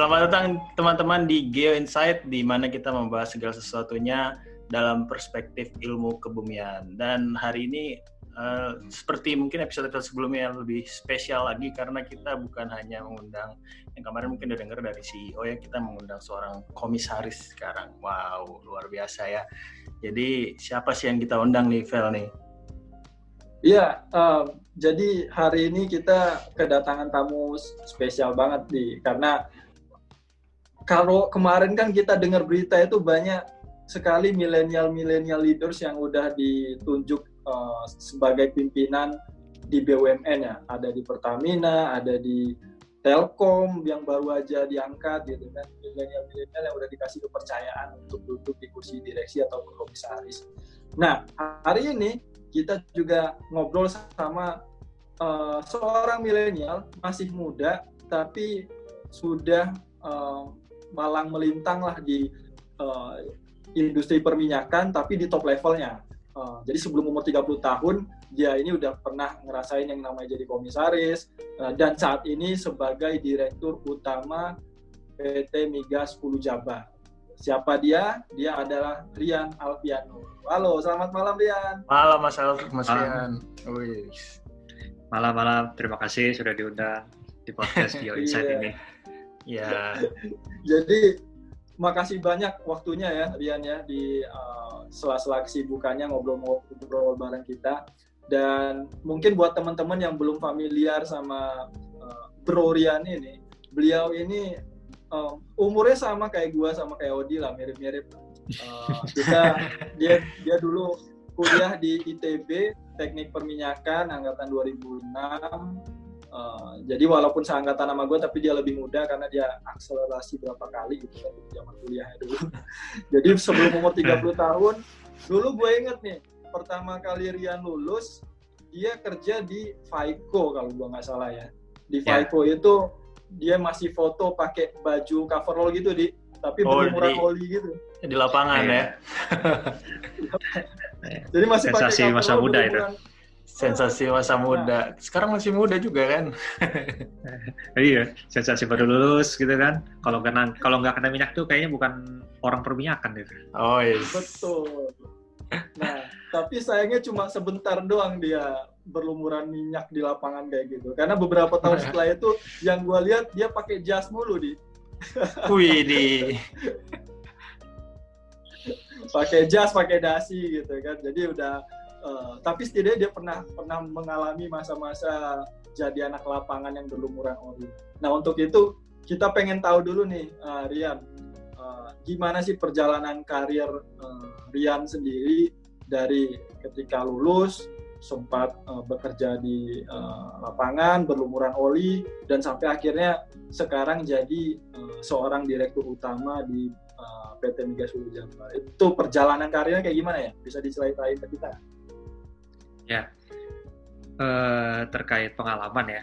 Selamat datang teman-teman di Geo Insight di mana kita membahas segala sesuatunya dalam perspektif ilmu kebumian. Dan hari ini uh, seperti mungkin episode-episode sebelumnya yang lebih spesial lagi karena kita bukan hanya mengundang yang kemarin mungkin udah dengar dari CEO ya kita mengundang seorang komisaris sekarang. Wow, luar biasa ya. Jadi siapa sih yang kita undang nih, Vel nih? Iya, uh, jadi hari ini kita kedatangan tamu spesial banget nih karena kalau kemarin kan kita dengar berita itu banyak sekali milenial-milenial leaders yang udah ditunjuk uh, sebagai pimpinan di BUMN ya. Ada di Pertamina, ada di Telkom yang baru aja diangkat gitu kan. Milenial-milenial yang udah dikasih kepercayaan untuk duduk di kursi direksi atau komisaris. Nah, hari ini kita juga ngobrol sama uh, seorang milenial masih muda tapi sudah uh, malang melintang lah di uh, industri perminyakan tapi di top levelnya. Uh, jadi sebelum umur 30 tahun dia ini udah pernah ngerasain yang namanya jadi komisaris uh, dan saat ini sebagai direktur utama PT Migas 10 Jabar. Siapa dia? Dia adalah Rian Alpiano. Halo, selamat malam Rian. Malam Mas Al Mas Rian. Malam malam, terima kasih sudah diundang di podcast Bio Insight iya. ini. Ya. Jadi makasih banyak waktunya ya Rian ya di uh, sela-sela kesibukannya ngobrol-ngobrol bareng kita. Dan mungkin buat teman-teman yang belum familiar sama uh, Bro Rian ini, beliau ini um, umurnya sama kayak gua sama kayak Odi lah, mirip-mirip. Uh, kita dia dia dulu kuliah di ITB Teknik Perminyakan angkatan 2006 Uh, jadi walaupun seangkatan nama gue tapi dia lebih muda karena dia akselerasi berapa kali gitu kan di zaman kuliahnya dulu. jadi sebelum umur 30 tahun, dulu gue inget nih pertama kali Rian lulus dia kerja di Faiko kalau gue nggak salah ya. Di ya. Faiko yeah. itu dia masih foto pakai baju cover roll gitu di tapi oh, berumuran oli gitu. Di lapangan yeah. ya. Jadi masih pakai masa muda itu Sensasi masa muda. Sekarang masih muda juga kan? iya, sensasi baru lulus gitu kan. Kalau kena kalau nggak kena minyak tuh kayaknya bukan orang perminyakan gitu. Oh iya. Yes. Betul. Nah, tapi sayangnya cuma sebentar doang dia berlumuran minyak di lapangan kayak gitu. Karena beberapa tahun setelah itu yang gue lihat dia pakai jas mulu di. Wih di. pakai jas, pakai dasi gitu kan. Jadi udah uh, tapi setidaknya dia pernah pernah mengalami masa-masa jadi anak lapangan yang berlumuran oli. Nah untuk itu kita pengen tahu dulu nih uh, Rian, uh, gimana sih perjalanan karir uh, Rian sendiri dari ketika lulus sempat uh, bekerja di uh, lapangan berlumuran oli dan sampai akhirnya sekarang jadi uh, seorang direktur utama di uh, PT Migas Hulu Jabar. Itu perjalanan karirnya kayak gimana ya? Bisa diceritain ke kita? Ya, eh, terkait pengalaman ya.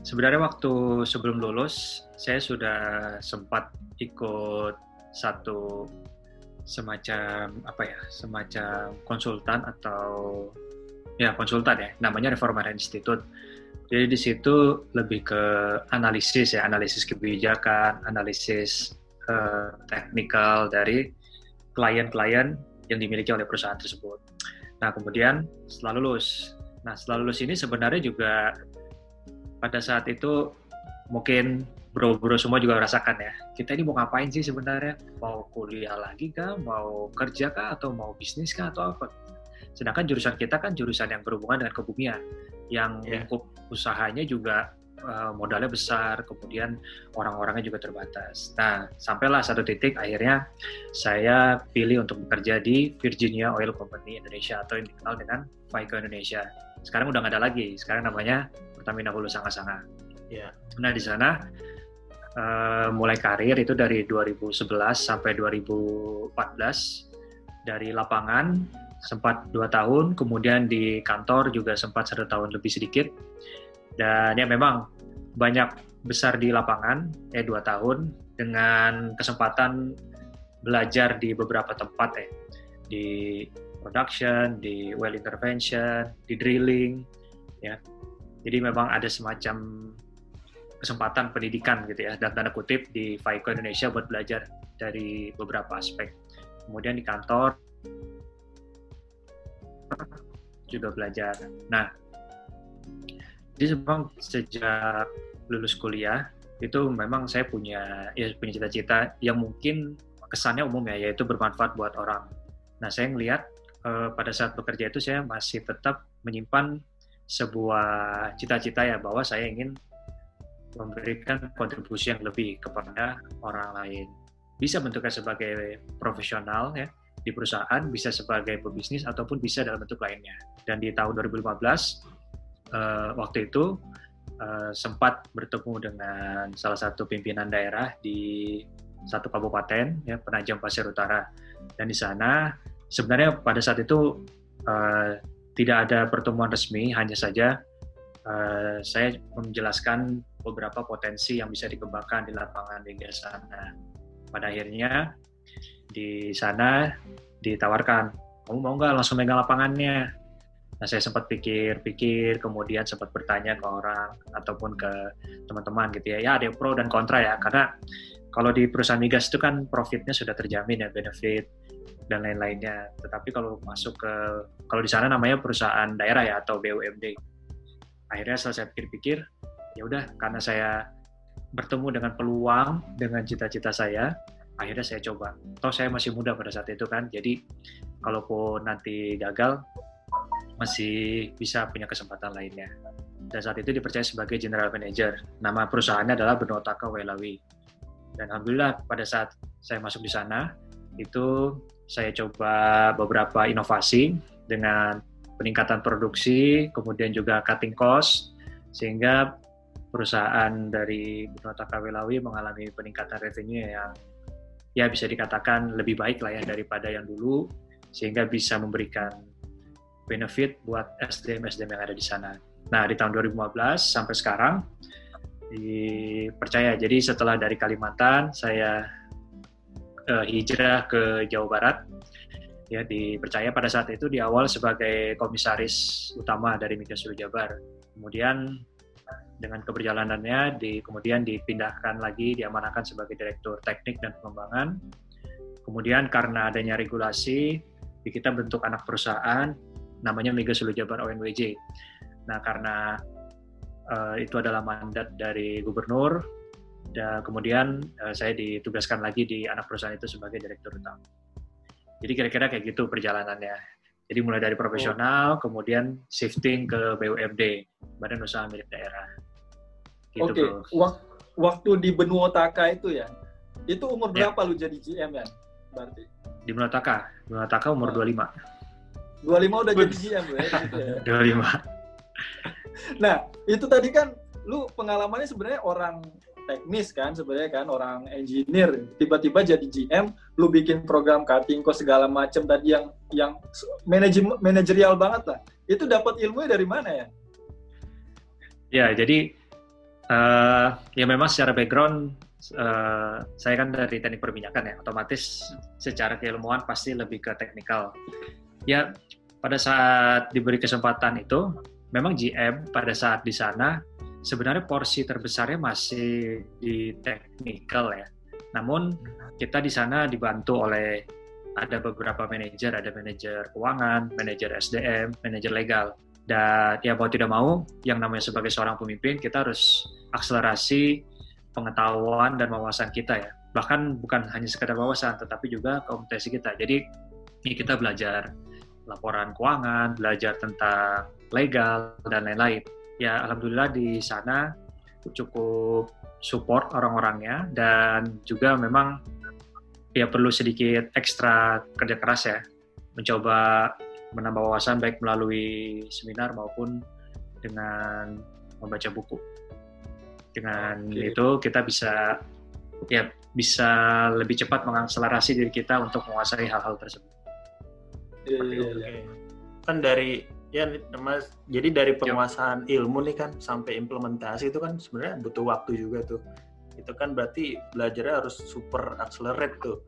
Sebenarnya waktu sebelum lulus, saya sudah sempat ikut satu semacam apa ya, semacam konsultan atau ya konsultan ya, namanya Reformer Institute. Jadi di situ lebih ke analisis ya, analisis kebijakan, analisis uh, teknikal dari klien-klien yang dimiliki oleh perusahaan tersebut. Nah, kemudian setelah lulus. Nah, setelah lulus ini sebenarnya juga pada saat itu mungkin bro-bro semua juga merasakan ya. Kita ini mau ngapain sih sebenarnya? Mau kuliah lagi kah? Mau kerja kah? Atau mau bisnis kah? Atau apa? Sedangkan jurusan kita kan jurusan yang berhubungan dengan kebumian. Yang yeah. lingkup usahanya juga uh, modalnya besar, kemudian orang-orangnya juga terbatas. Nah, sampailah satu titik akhirnya saya pilih untuk bekerja di Virginia Oil Company Indonesia atau yang dikenal dengan Vico Indonesia. Sekarang udah nggak ada lagi, sekarang namanya Pertamina Hulu Sanga-Sanga. Ya. Nah, di sana uh, mulai karir itu dari 2011 sampai 2014 dari lapangan sempat dua tahun, kemudian di kantor juga sempat satu tahun lebih sedikit dan ya memang banyak besar di lapangan, ya dua tahun, dengan kesempatan belajar di beberapa tempat ya, di production, di well intervention, di drilling, ya. Jadi memang ada semacam kesempatan pendidikan gitu ya dan tanda kutip di Faiko Indonesia buat belajar dari beberapa aspek. Kemudian di kantor juga belajar. Nah, jadi memang sejak lulus kuliah itu memang saya punya ya punya cita-cita yang mungkin kesannya umum ya yaitu bermanfaat buat orang. Nah, saya melihat uh, pada saat bekerja itu saya masih tetap menyimpan sebuah cita-cita ya bahwa saya ingin memberikan kontribusi yang lebih kepada orang lain. Bisa bentuknya sebagai profesional ya di perusahaan, bisa sebagai pebisnis ataupun bisa dalam bentuk lainnya. Dan di tahun 2015 uh, waktu itu uh, sempat bertemu dengan salah satu pimpinan daerah di satu kabupaten ya Penajam Pasir Utara. Dan di sana sebenarnya pada saat itu uh, tidak ada pertemuan resmi, hanya saja uh, saya menjelaskan beberapa potensi yang bisa dikembangkan di lapangan di sana. Pada akhirnya di sana ditawarkan, kamu mau nggak langsung megang lapangannya? Nah, saya sempat pikir-pikir, kemudian sempat bertanya ke orang ataupun ke teman-teman gitu ya. Ya, ada pro dan kontra ya, karena kalau di perusahaan migas itu kan profitnya sudah terjamin ya, benefit dan lain-lainnya. Tetapi kalau masuk ke, kalau di sana namanya perusahaan daerah ya atau BUMD. Akhirnya setelah saya pikir-pikir, ya udah karena saya bertemu dengan peluang dengan cita-cita saya akhirnya saya coba toh saya masih muda pada saat itu kan jadi kalaupun nanti gagal masih bisa punya kesempatan lainnya. Dan saat itu dipercaya sebagai general manager. Nama perusahaannya adalah Benotaka Welawi. Dan alhamdulillah pada saat saya masuk di sana itu saya coba beberapa inovasi dengan peningkatan produksi kemudian juga cutting cost sehingga perusahaan dari Bunotaka Welawi mengalami peningkatan revenue yang ya bisa dikatakan lebih baik lah ya daripada yang dulu sehingga bisa memberikan benefit buat SDM-SDM yang ada di sana. Nah, di tahun 2015 sampai sekarang dipercaya. Jadi setelah dari Kalimantan saya uh, hijrah ke Jawa Barat ya dipercaya pada saat itu di awal sebagai komisaris utama dari Migas Jabar. Kemudian dengan keberjalanannya di, kemudian dipindahkan lagi diamanahkan sebagai direktur teknik dan pengembangan kemudian karena adanya regulasi kita bentuk anak perusahaan namanya Mega Sulu Jabar ONWJ nah karena uh, itu adalah mandat dari gubernur dan kemudian uh, saya ditugaskan lagi di anak perusahaan itu sebagai direktur utama jadi kira-kira kayak gitu perjalanannya jadi mulai dari profesional, oh. kemudian shifting ke BUMD, Badan Usaha Milik Daerah. Gitu, Oke, okay. waktu di Benua Taka itu ya, itu umur ya. berapa lu jadi GM ya? Berarti? Di Benua Taka, Benua Taka umur oh. 25. 25 udah jadi GM ya? Gitu ya? 25. nah, itu tadi kan lu pengalamannya sebenarnya orang teknis kan sebenarnya kan orang engineer tiba-tiba jadi GM lu bikin program cutting kok segala macam tadi yang yang manajerial banget lah itu dapat ilmunya dari mana ya ya jadi uh, ya memang secara background uh, saya kan dari teknik perminyakan ya otomatis secara keilmuan pasti lebih ke teknikal ya pada saat diberi kesempatan itu memang GM pada saat di sana sebenarnya porsi terbesarnya masih di teknikal ya. Namun kita di sana dibantu oleh ada beberapa manajer, ada manajer keuangan, manajer SDM, manajer legal. Dan ya mau tidak mau, yang namanya sebagai seorang pemimpin, kita harus akselerasi pengetahuan dan wawasan kita ya. Bahkan bukan hanya sekedar wawasan, tetapi juga kompetensi kita. Jadi ini kita belajar laporan keuangan, belajar tentang legal, dan lain-lain ya alhamdulillah di sana cukup support orang-orangnya dan juga memang ya perlu sedikit ekstra kerja keras ya mencoba menambah wawasan baik melalui seminar maupun dengan membaca buku. Dengan okay. itu kita bisa ya bisa lebih cepat mengakselerasi diri kita untuk menguasai hal-hal tersebut. Iya, iya, iya. Kan dari Ya, Mas. Jadi dari penguasaan Yep. ilmu nih kan sampai implementasi itu kan sebenarnya butuh waktu juga tuh. Itu kan berarti belajarnya harus super accelerate tuh.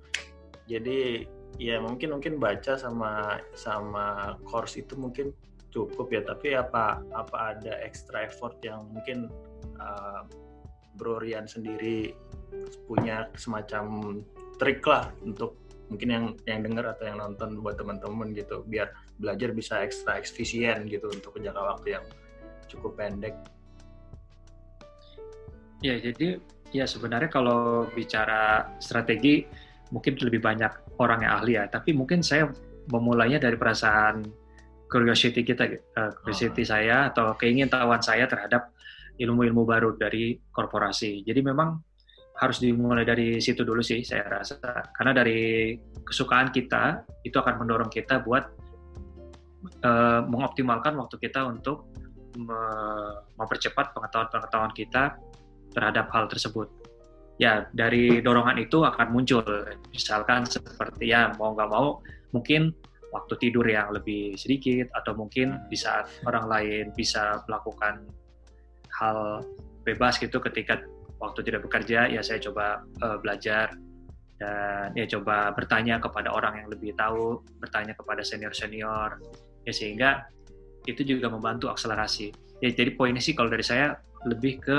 Jadi ya mungkin mungkin baca sama sama course itu mungkin cukup ya. Tapi apa apa ada extra effort yang mungkin uh, Bro Rian sendiri punya semacam trik lah untuk mungkin yang yang dengar atau yang nonton buat teman-teman gitu biar belajar bisa ekstra efisien gitu untuk jangka waktu yang cukup pendek. Ya, jadi ya sebenarnya kalau bicara strategi mungkin lebih banyak orang yang ahli ya, tapi mungkin saya memulainya dari perasaan curiosity kita, uh, curiosity oh. saya atau keingintahuan saya terhadap ilmu-ilmu baru dari korporasi. Jadi memang harus dimulai dari situ dulu sih saya rasa karena dari kesukaan kita itu akan mendorong kita buat uh, mengoptimalkan waktu kita untuk mempercepat pengetahuan-pengetahuan kita terhadap hal tersebut. Ya dari dorongan itu akan muncul misalkan seperti ya mau nggak mau mungkin waktu tidur yang lebih sedikit atau mungkin di saat orang lain bisa melakukan hal bebas gitu ketika waktu tidak bekerja ya saya coba uh, belajar dan ya coba bertanya kepada orang yang lebih tahu, bertanya kepada senior-senior ya sehingga itu juga membantu akselerasi. Ya jadi poinnya sih kalau dari saya lebih ke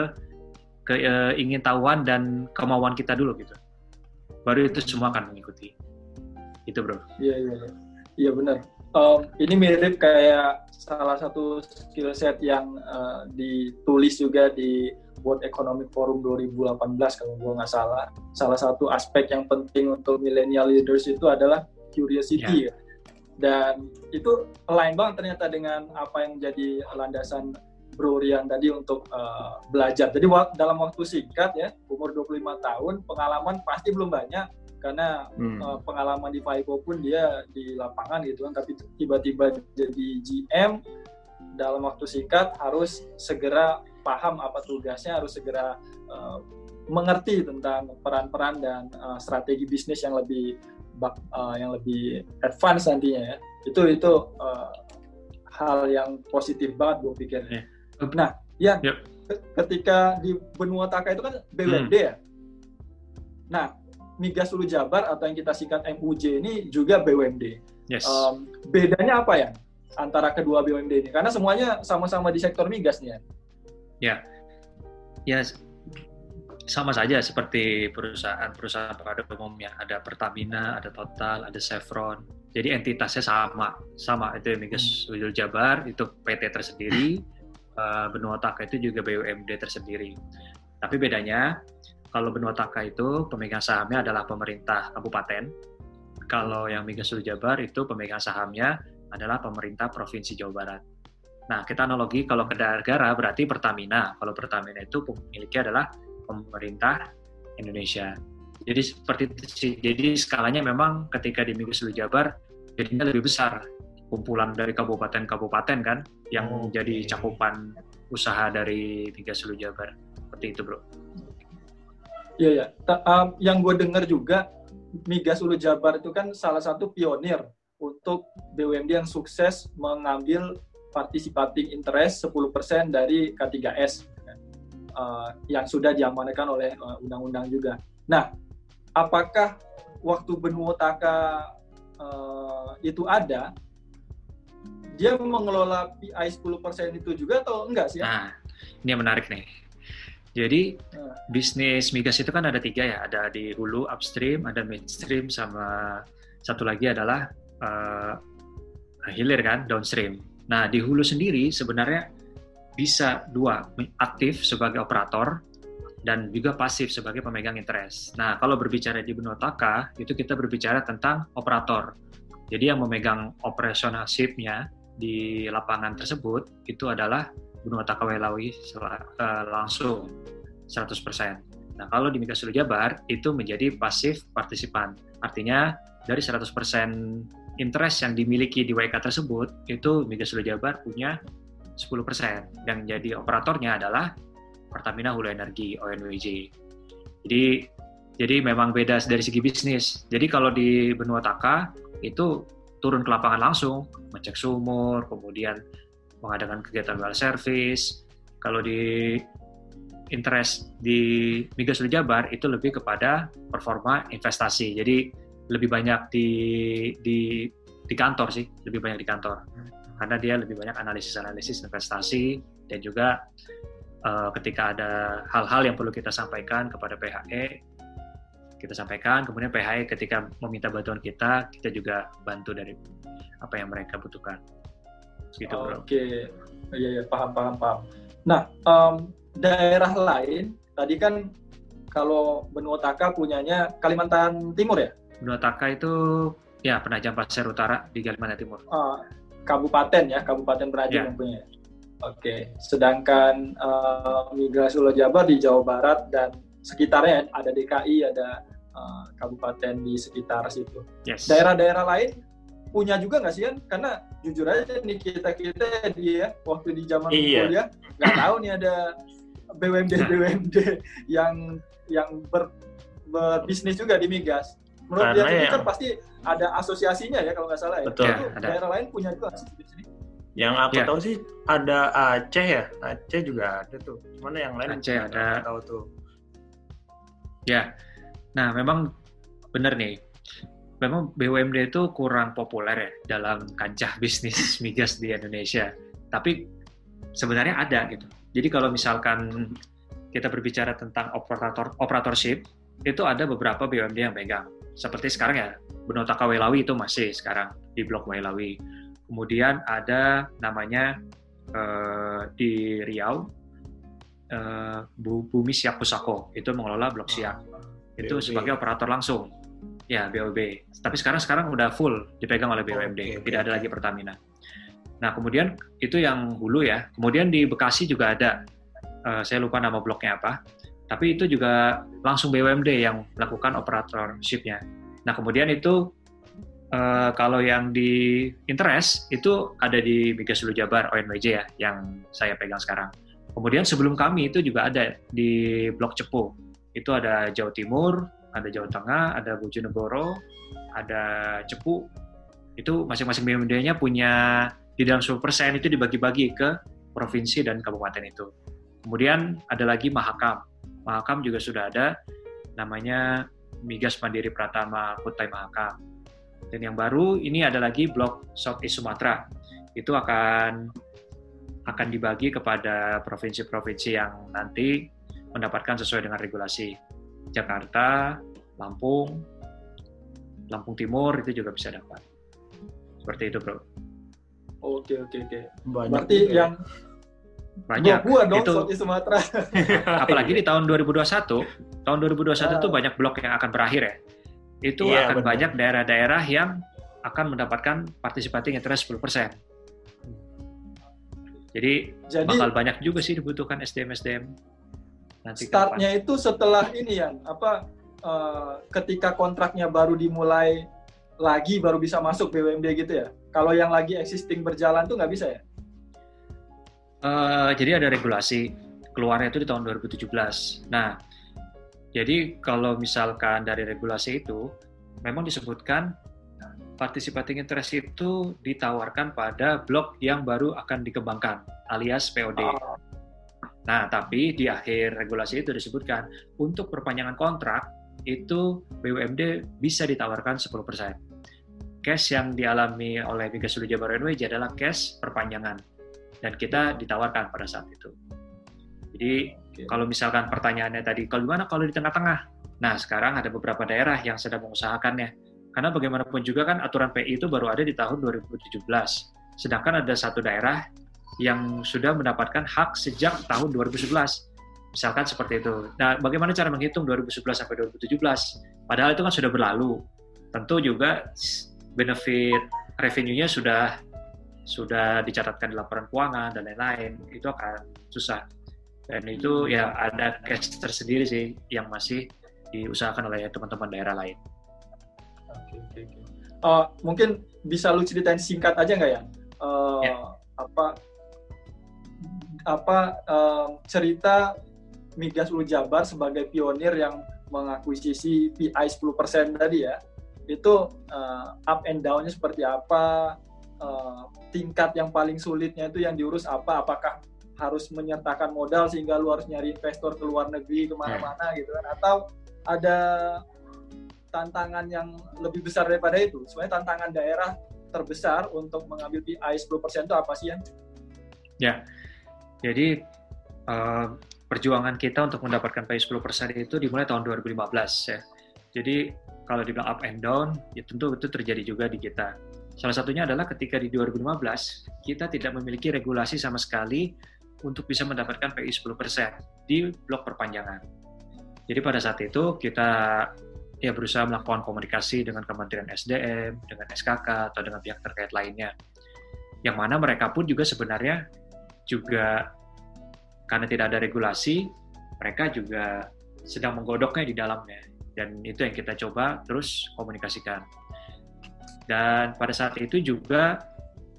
ke uh, ingin tahuan dan kemauan kita dulu gitu. Baru itu semua akan mengikuti. Itu, Bro. Iya, iya. Iya, iya benar. Um, ini mirip kayak salah satu skill set yang uh, ditulis juga di World Economic Forum 2018 kalau gue nggak salah. Salah satu aspek yang penting untuk millennial leaders itu adalah curiosity yeah. ya. Dan itu lain banget ternyata dengan apa yang jadi landasan Bro Rian tadi untuk uh, belajar. Jadi dalam waktu singkat ya, umur 25 tahun, pengalaman pasti belum banyak karena hmm. uh, pengalaman di Faipo pun dia di lapangan gitu kan, tapi tiba-tiba jadi GM dalam waktu singkat harus segera paham apa tugasnya, harus segera uh, mengerti tentang peran-peran dan uh, strategi bisnis yang lebih uh, yang lebih advance nantinya ya. Itu itu uh, hal yang positif banget gue pikir. Yeah. Nah, ya yep. ketika di benua Taka itu kan BUMD hmm. ya. Nah, Migas Ulu Jabar atau yang kita singkat MUJ ini juga BUMD. Yes. Um, bedanya apa ya antara kedua BUMD ini? Karena semuanya sama-sama di sektor migas nih ya. Ya, ya sama saja seperti perusahaan-perusahaan pada umumnya. Ada Pertamina, ada Total, ada Chevron. Jadi entitasnya sama, sama itu Migas Ujul Jabar itu PT tersendiri, uh, Benua Taka itu juga BUMD tersendiri. Tapi bedanya kalau Benua Taka itu pemegang sahamnya adalah pemerintah kabupaten. Kalau yang Migas Ujul Jabar itu pemegang sahamnya adalah pemerintah provinsi Jawa Barat. Nah, kita analogi kalau ke negara berarti Pertamina. Kalau Pertamina itu pemiliknya adalah pemerintah Indonesia. Jadi seperti itu sih. Jadi skalanya memang ketika di Minggu Sulu Jabar jadinya lebih besar. Kumpulan dari kabupaten-kabupaten kan yang oh, jadi cakupan usaha dari Tiga Sulu Jabar. Seperti itu, Bro. Iya, ya. Um, yang gue dengar juga Migas Ulu Jabar itu kan salah satu pionir untuk BUMD yang sukses mengambil participating interest 10% dari K3S uh, yang sudah diamankan oleh uh, undang-undang juga. Nah, apakah waktu benua taka uh, itu ada, dia mengelola PI 10% itu juga atau enggak sih? Nah, ini yang menarik nih. Jadi nah. bisnis migas itu kan ada tiga ya, ada di hulu upstream, ada midstream, sama satu lagi adalah uh, hilir kan downstream. Nah, di hulu sendiri sebenarnya bisa dua, aktif sebagai operator dan juga pasif sebagai pemegang interest. Nah, kalau berbicara di benua taka, itu kita berbicara tentang operator. Jadi yang memegang operasional ship-nya di lapangan tersebut itu adalah benua taka Welawi uh, langsung 100%. Nah, kalau di Migas Jabar itu menjadi pasif partisipan. Artinya dari 100% interest yang dimiliki di WK tersebut itu Migas Sulu Jabar punya 10% yang jadi operatornya adalah Pertamina Hulu Energi ONWJ. Jadi jadi memang beda dari segi bisnis. Jadi kalau di benua Taka itu turun ke lapangan langsung, ngecek sumur, kemudian mengadakan kegiatan well service. Kalau di interest di Migas Sulu Jabar itu lebih kepada performa investasi. Jadi lebih banyak di di di kantor sih, lebih banyak di kantor. Karena dia lebih banyak analisis-analisis investasi dan juga uh, ketika ada hal-hal yang perlu kita sampaikan kepada PHE kita sampaikan. Kemudian PHE ketika meminta bantuan kita kita juga bantu dari apa yang mereka butuhkan. Gitu oke. Okay. iya iya paham paham paham. Nah um, daerah lain tadi kan kalau benua Taka punyanya Kalimantan Timur ya benua Taka itu ya Penajam Pasir Utara di Kalimantan Timur uh, kabupaten ya kabupaten Penajam yeah. yang punya Oke, sedangkan uh, migrasi Pulau Jabar di Jawa Barat dan sekitarnya ada DKI, ada uh, kabupaten di sekitar situ. Yes. Daerah-daerah lain punya juga nggak sih kan? Karena jujur aja nih kita kita dia ya, waktu di zaman iya. kuliah nggak tahu nih ada BUMD BUMD yang yang ber, berbisnis juga di migas. Menurut dia ya, kan pasti ada asosiasinya ya kalau nggak salah ya. Betul. Ya, daerah lain punya juga sih di sini. Yang aku ya. tahu sih ada Aceh ya, Aceh juga ada tuh. Mana yang lain? Aceh ada. Tahu tuh. Ya, nah memang benar nih. Memang BUMD itu kurang populer ya dalam kancah bisnis migas di Indonesia. Tapi sebenarnya ada gitu. Jadi kalau misalkan kita berbicara tentang operator operatorship, itu ada beberapa BUMD yang pegang. Seperti sekarang ya, Benotaka Welawi itu masih sekarang di Blok Welawi Kemudian ada namanya uh, di Riau uh, Bumi Siak Pusako itu mengelola Blok Siak. Itu BOB. sebagai operator langsung. Ya, BOB. Tapi sekarang sekarang udah full dipegang oleh BUMD, oh, okay, tidak ada lagi Pertamina. Nah, kemudian itu yang hulu ya. Kemudian di Bekasi juga ada uh, saya lupa nama bloknya apa. Tapi itu juga langsung BUMD yang melakukan operatorship-nya. Nah, kemudian itu uh, kalau yang di interest itu ada di Migas Hulu Jabar ONWJ ya yang saya pegang sekarang. Kemudian sebelum kami itu juga ada di Blok Cepu. Itu ada Jawa Timur, ada Jawa Tengah, ada Bojonegoro, ada Cepu. Itu masing-masing BUMD-nya punya di dalam 10% itu dibagi-bagi ke provinsi dan kabupaten itu. Kemudian ada lagi Mahakam. Mahakam juga sudah ada namanya Migas Mandiri Pratama Kutai Mahakam dan yang baru ini ada lagi blok Southeast Sumatera. Itu akan akan dibagi kepada provinsi-provinsi yang nanti mendapatkan sesuai dengan regulasi. Jakarta, Lampung, Lampung Timur itu juga bisa dapat. Seperti itu, Bro. Oke, oke, oke. Berarti ya. Banyak gua dong itu di Sumatera. apalagi di tahun 2021, tahun 2021 itu banyak blok yang akan berakhir ya itu iya, akan benar. banyak daerah-daerah yang akan mendapatkan participating interest 10%. Jadi, Jadi bakal banyak juga sih dibutuhkan SDM-SDM. Nanti startnya kapan. itu setelah ini ya, apa uh, ketika kontraknya baru dimulai lagi baru bisa masuk BUMD gitu ya. Kalau yang lagi existing berjalan tuh nggak bisa ya? Uh, jadi ada regulasi keluarnya itu di tahun 2017. Nah, jadi kalau misalkan dari regulasi itu memang disebutkan participating interest itu ditawarkan pada blok yang baru akan dikembangkan alias POD. Oh. Nah, tapi di akhir regulasi itu disebutkan untuk perpanjangan kontrak itu BUMD bisa ditawarkan 10%. Cash yang dialami oleh Migas Sulu Jabar NWJ adalah cash perpanjangan dan kita ditawarkan pada saat itu. Jadi Okay. Kalau misalkan pertanyaannya tadi, kalau gimana kalau di tengah-tengah? Nah, sekarang ada beberapa daerah yang sedang mengusahakannya. Karena bagaimanapun juga kan aturan PI itu baru ada di tahun 2017. Sedangkan ada satu daerah yang sudah mendapatkan hak sejak tahun 2011. Misalkan seperti itu. Nah, bagaimana cara menghitung 2011 sampai 2017? Padahal itu kan sudah berlalu. Tentu juga benefit revenue-nya sudah sudah dicatatkan di laporan keuangan dan lain-lain. Itu akan susah dan itu ya ada cash tersendiri sih yang masih diusahakan oleh teman-teman daerah lain. Oke, oke, oke. Uh, mungkin bisa lu ceritain singkat aja nggak ya? Uh, ya? Apa apa uh, cerita Migas Ulu Jabar sebagai pionir yang mengakuisisi PI 10% tadi ya? Itu uh, up and down-nya seperti apa? Uh, tingkat yang paling sulitnya itu yang diurus apa? Apakah harus menyertakan modal sehingga lu harus nyari investor ke luar negeri ke mana-mana gitu kan atau ada tantangan yang lebih besar daripada itu sebenarnya tantangan daerah terbesar untuk mengambil PI 10% itu apa sih ya? Ya, jadi uh, perjuangan kita untuk mendapatkan PI 10% itu dimulai tahun 2015 ya. Jadi kalau dibilang up and down, ya tentu itu terjadi juga di kita. Salah satunya adalah ketika di 2015 kita tidak memiliki regulasi sama sekali untuk bisa mendapatkan PI 10% di blok perpanjangan. Jadi pada saat itu kita ya berusaha melakukan komunikasi dengan Kementerian SDM, dengan SKK atau dengan pihak terkait lainnya. Yang mana mereka pun juga sebenarnya juga karena tidak ada regulasi, mereka juga sedang menggodoknya di dalamnya. Dan itu yang kita coba terus komunikasikan. Dan pada saat itu juga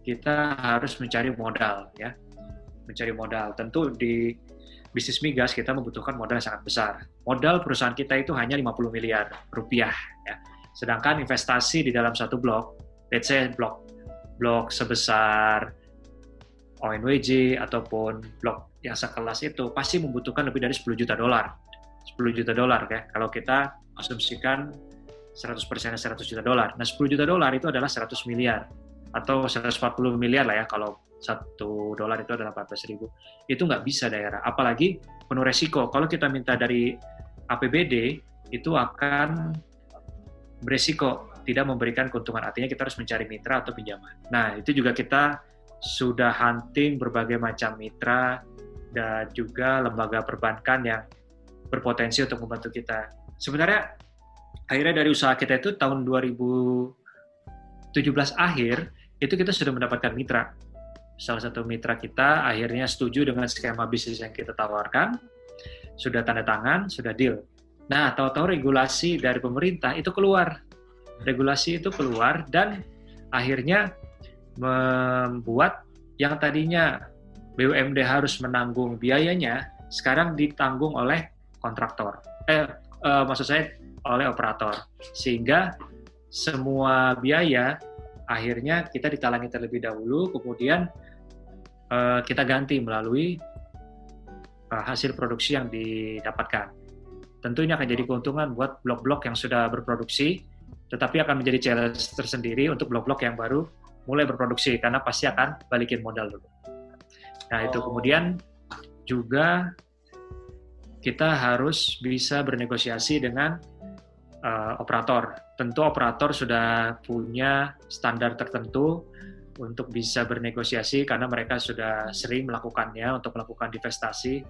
kita harus mencari modal ya. Mencari modal. Tentu di bisnis migas kita membutuhkan modal yang sangat besar. Modal perusahaan kita itu hanya 50 miliar rupiah ya. Sedangkan investasi di dalam satu blok, let's say blok blok sebesar ONWJ ataupun blok yang sekelas itu pasti membutuhkan lebih dari 10 juta dolar. 10 juta dolar ya. Kalau kita asumsikan 100 persen 100 juta dolar. Nah 10 juta dolar itu adalah 100 miliar atau 140 miliar lah ya kalau satu dolar itu adalah 14 ribu. Itu nggak bisa daerah. Apalagi penuh resiko. Kalau kita minta dari APBD itu akan beresiko tidak memberikan keuntungan. Artinya kita harus mencari mitra atau pinjaman. Nah itu juga kita sudah hunting berbagai macam mitra dan juga lembaga perbankan yang berpotensi untuk membantu kita. Sebenarnya akhirnya dari usaha kita itu tahun 2017 akhir itu kita sudah mendapatkan mitra. Salah satu mitra kita akhirnya setuju dengan skema bisnis yang kita tawarkan, sudah tanda tangan, sudah deal. Nah, tahu-tahu regulasi dari pemerintah itu keluar. Regulasi itu keluar dan akhirnya membuat yang tadinya BUMD harus menanggung biayanya, sekarang ditanggung oleh kontraktor. Eh, eh maksud saya oleh operator. Sehingga semua biaya akhirnya kita ditalangi terlebih dahulu, kemudian uh, kita ganti melalui uh, hasil produksi yang didapatkan. Tentu ini akan jadi keuntungan buat blok-blok yang sudah berproduksi, tetapi akan menjadi challenge tersendiri untuk blok-blok yang baru mulai berproduksi karena pasti akan balikin modal dulu. Nah, itu oh. kemudian juga kita harus bisa bernegosiasi dengan uh, operator. Tentu operator sudah punya standar tertentu untuk bisa bernegosiasi karena mereka sudah sering melakukannya untuk melakukan divestasi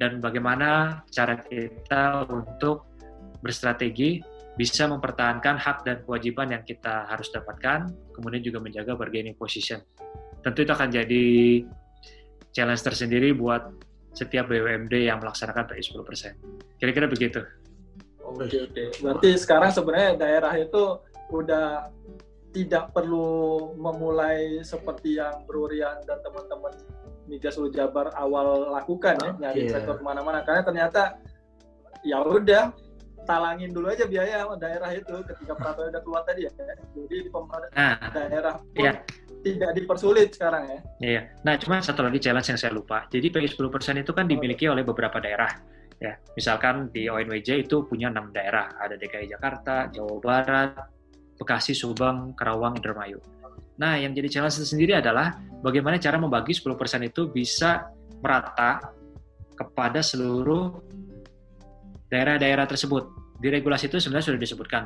dan bagaimana cara kita untuk berstrategi bisa mempertahankan hak dan kewajiban yang kita harus dapatkan, kemudian juga menjaga bargaining position. Tentu itu akan jadi challenge tersendiri buat setiap BUMD yang melaksanakan PI 10%. Kira-kira begitu. Oke oke. Berarti sekarang sebenarnya daerah itu udah tidak perlu memulai seperti yang Brurian dan teman-teman Migas Jabar awal lakukan ya, nyari yeah. sektor ke mana-mana. Karena ternyata ya udah talangin dulu aja biaya daerah itu ketika peraturan udah keluar tadi ya. Jadi pemerintah nah, daerah pun yeah. Tidak dipersulit sekarang ya. Iya. Nah, cuma satu lagi challenge yang saya lupa. Jadi PI 10% itu kan dimiliki oleh beberapa daerah Ya, misalkan di ONWJ itu punya enam daerah, ada DKI Jakarta, Jawa Barat, Bekasi, Subang, Karawang, Indramayu. Nah, yang jadi challenge sendiri adalah bagaimana cara membagi 10% itu bisa merata kepada seluruh daerah-daerah tersebut. Di regulasi itu sebenarnya sudah disebutkan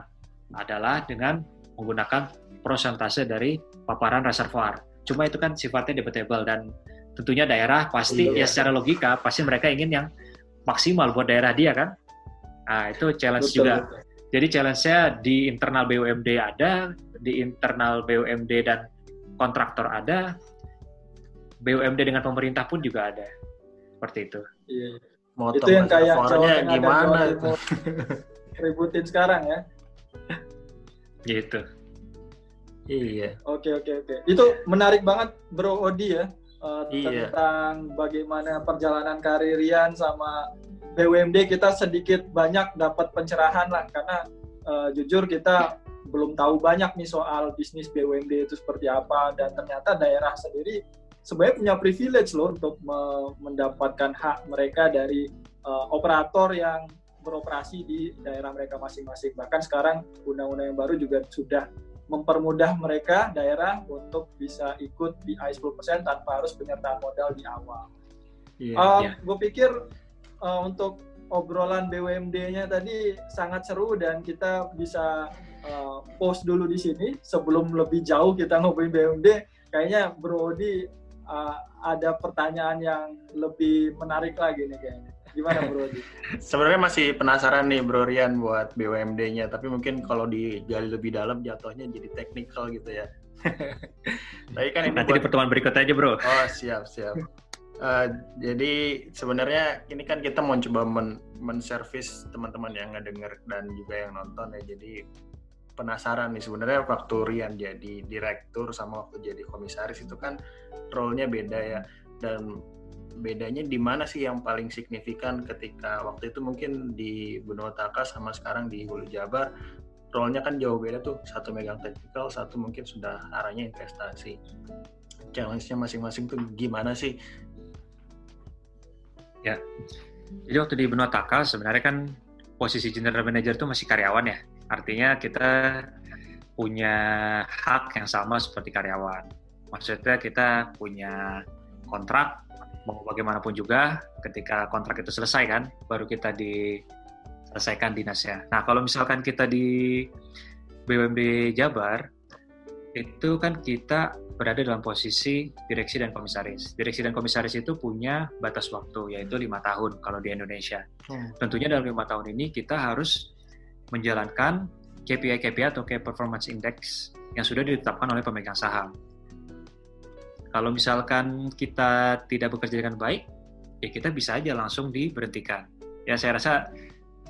adalah dengan menggunakan prosentase dari paparan reservoir. Cuma itu kan sifatnya debatable dan tentunya daerah pasti iya. ya secara logika pasti mereka ingin yang maksimal buat daerah dia kan. Nah, itu challenge betul, juga. Betul. Jadi challenge-nya di internal BUMD ada, di internal BUMD dan kontraktor ada, BUMD dengan pemerintah pun juga ada. Seperti itu. Iya. Motong itu yang kayak Jawa gimana itu? ributin sekarang ya. Gitu. Iya. Oke oke oke. Itu menarik banget Bro Odi ya uh, iya. tentang bagaimana perjalanan karir Rian sama BUMD kita sedikit banyak dapat pencerahan lah karena uh, jujur kita belum tahu banyak nih soal bisnis BUMD itu seperti apa dan ternyata daerah sendiri sebenarnya punya privilege loh untuk me mendapatkan hak mereka dari uh, operator yang beroperasi di daerah mereka masing-masing. Bahkan sekarang undang-undang yang baru juga sudah mempermudah mereka daerah untuk bisa ikut di I 10% tanpa harus penyertaan modal di awal. Yeah, uh, yeah. Gue pikir uh, untuk obrolan BUMD-nya tadi sangat seru dan kita bisa uh, post dulu di sini sebelum lebih jauh kita ngobrolin BUMD. Kayaknya Bro Odi uh, ada pertanyaan yang lebih menarik lagi nih kayaknya. Gimana Bro? Sebenarnya masih penasaran nih Bro Rian buat BUMD-nya, tapi mungkin kalau digali lebih dalam jatuhnya jadi teknikal gitu ya. tapi kan ini nanti buat... di pertemuan berikutnya aja Bro. Oh siap siap. Uh, jadi sebenarnya ini kan kita mau coba men menservis teman-teman yang ngedenger dan juga yang nonton ya. Jadi penasaran nih sebenarnya waktu Rian jadi direktur sama waktu jadi komisaris itu kan role-nya beda ya dan bedanya di mana sih yang paling signifikan ketika waktu itu mungkin di Benua Taka sama sekarang di Hulu Jabar role-nya kan jauh beda tuh. Satu megang technical satu mungkin sudah arahnya investasi. Challenge-nya masing-masing tuh gimana sih? Ya jadi waktu di Benua Taka sebenarnya kan posisi general manager itu masih karyawan ya. Artinya kita punya hak yang sama seperti karyawan. Maksudnya kita punya kontrak, mau bagaimanapun juga, ketika kontrak itu selesai kan, baru kita diselesaikan dinasnya. Nah, kalau misalkan kita di BUMD Jabar, itu kan kita berada dalam posisi direksi dan komisaris. Direksi dan komisaris itu punya batas waktu, yaitu lima tahun kalau di Indonesia. Hmm. Tentunya dalam lima tahun ini kita harus menjalankan KPI-KPI atau Key Performance Index yang sudah ditetapkan oleh pemegang saham. Kalau misalkan kita tidak bekerja dengan baik, ya kita bisa aja langsung diberhentikan. Ya saya rasa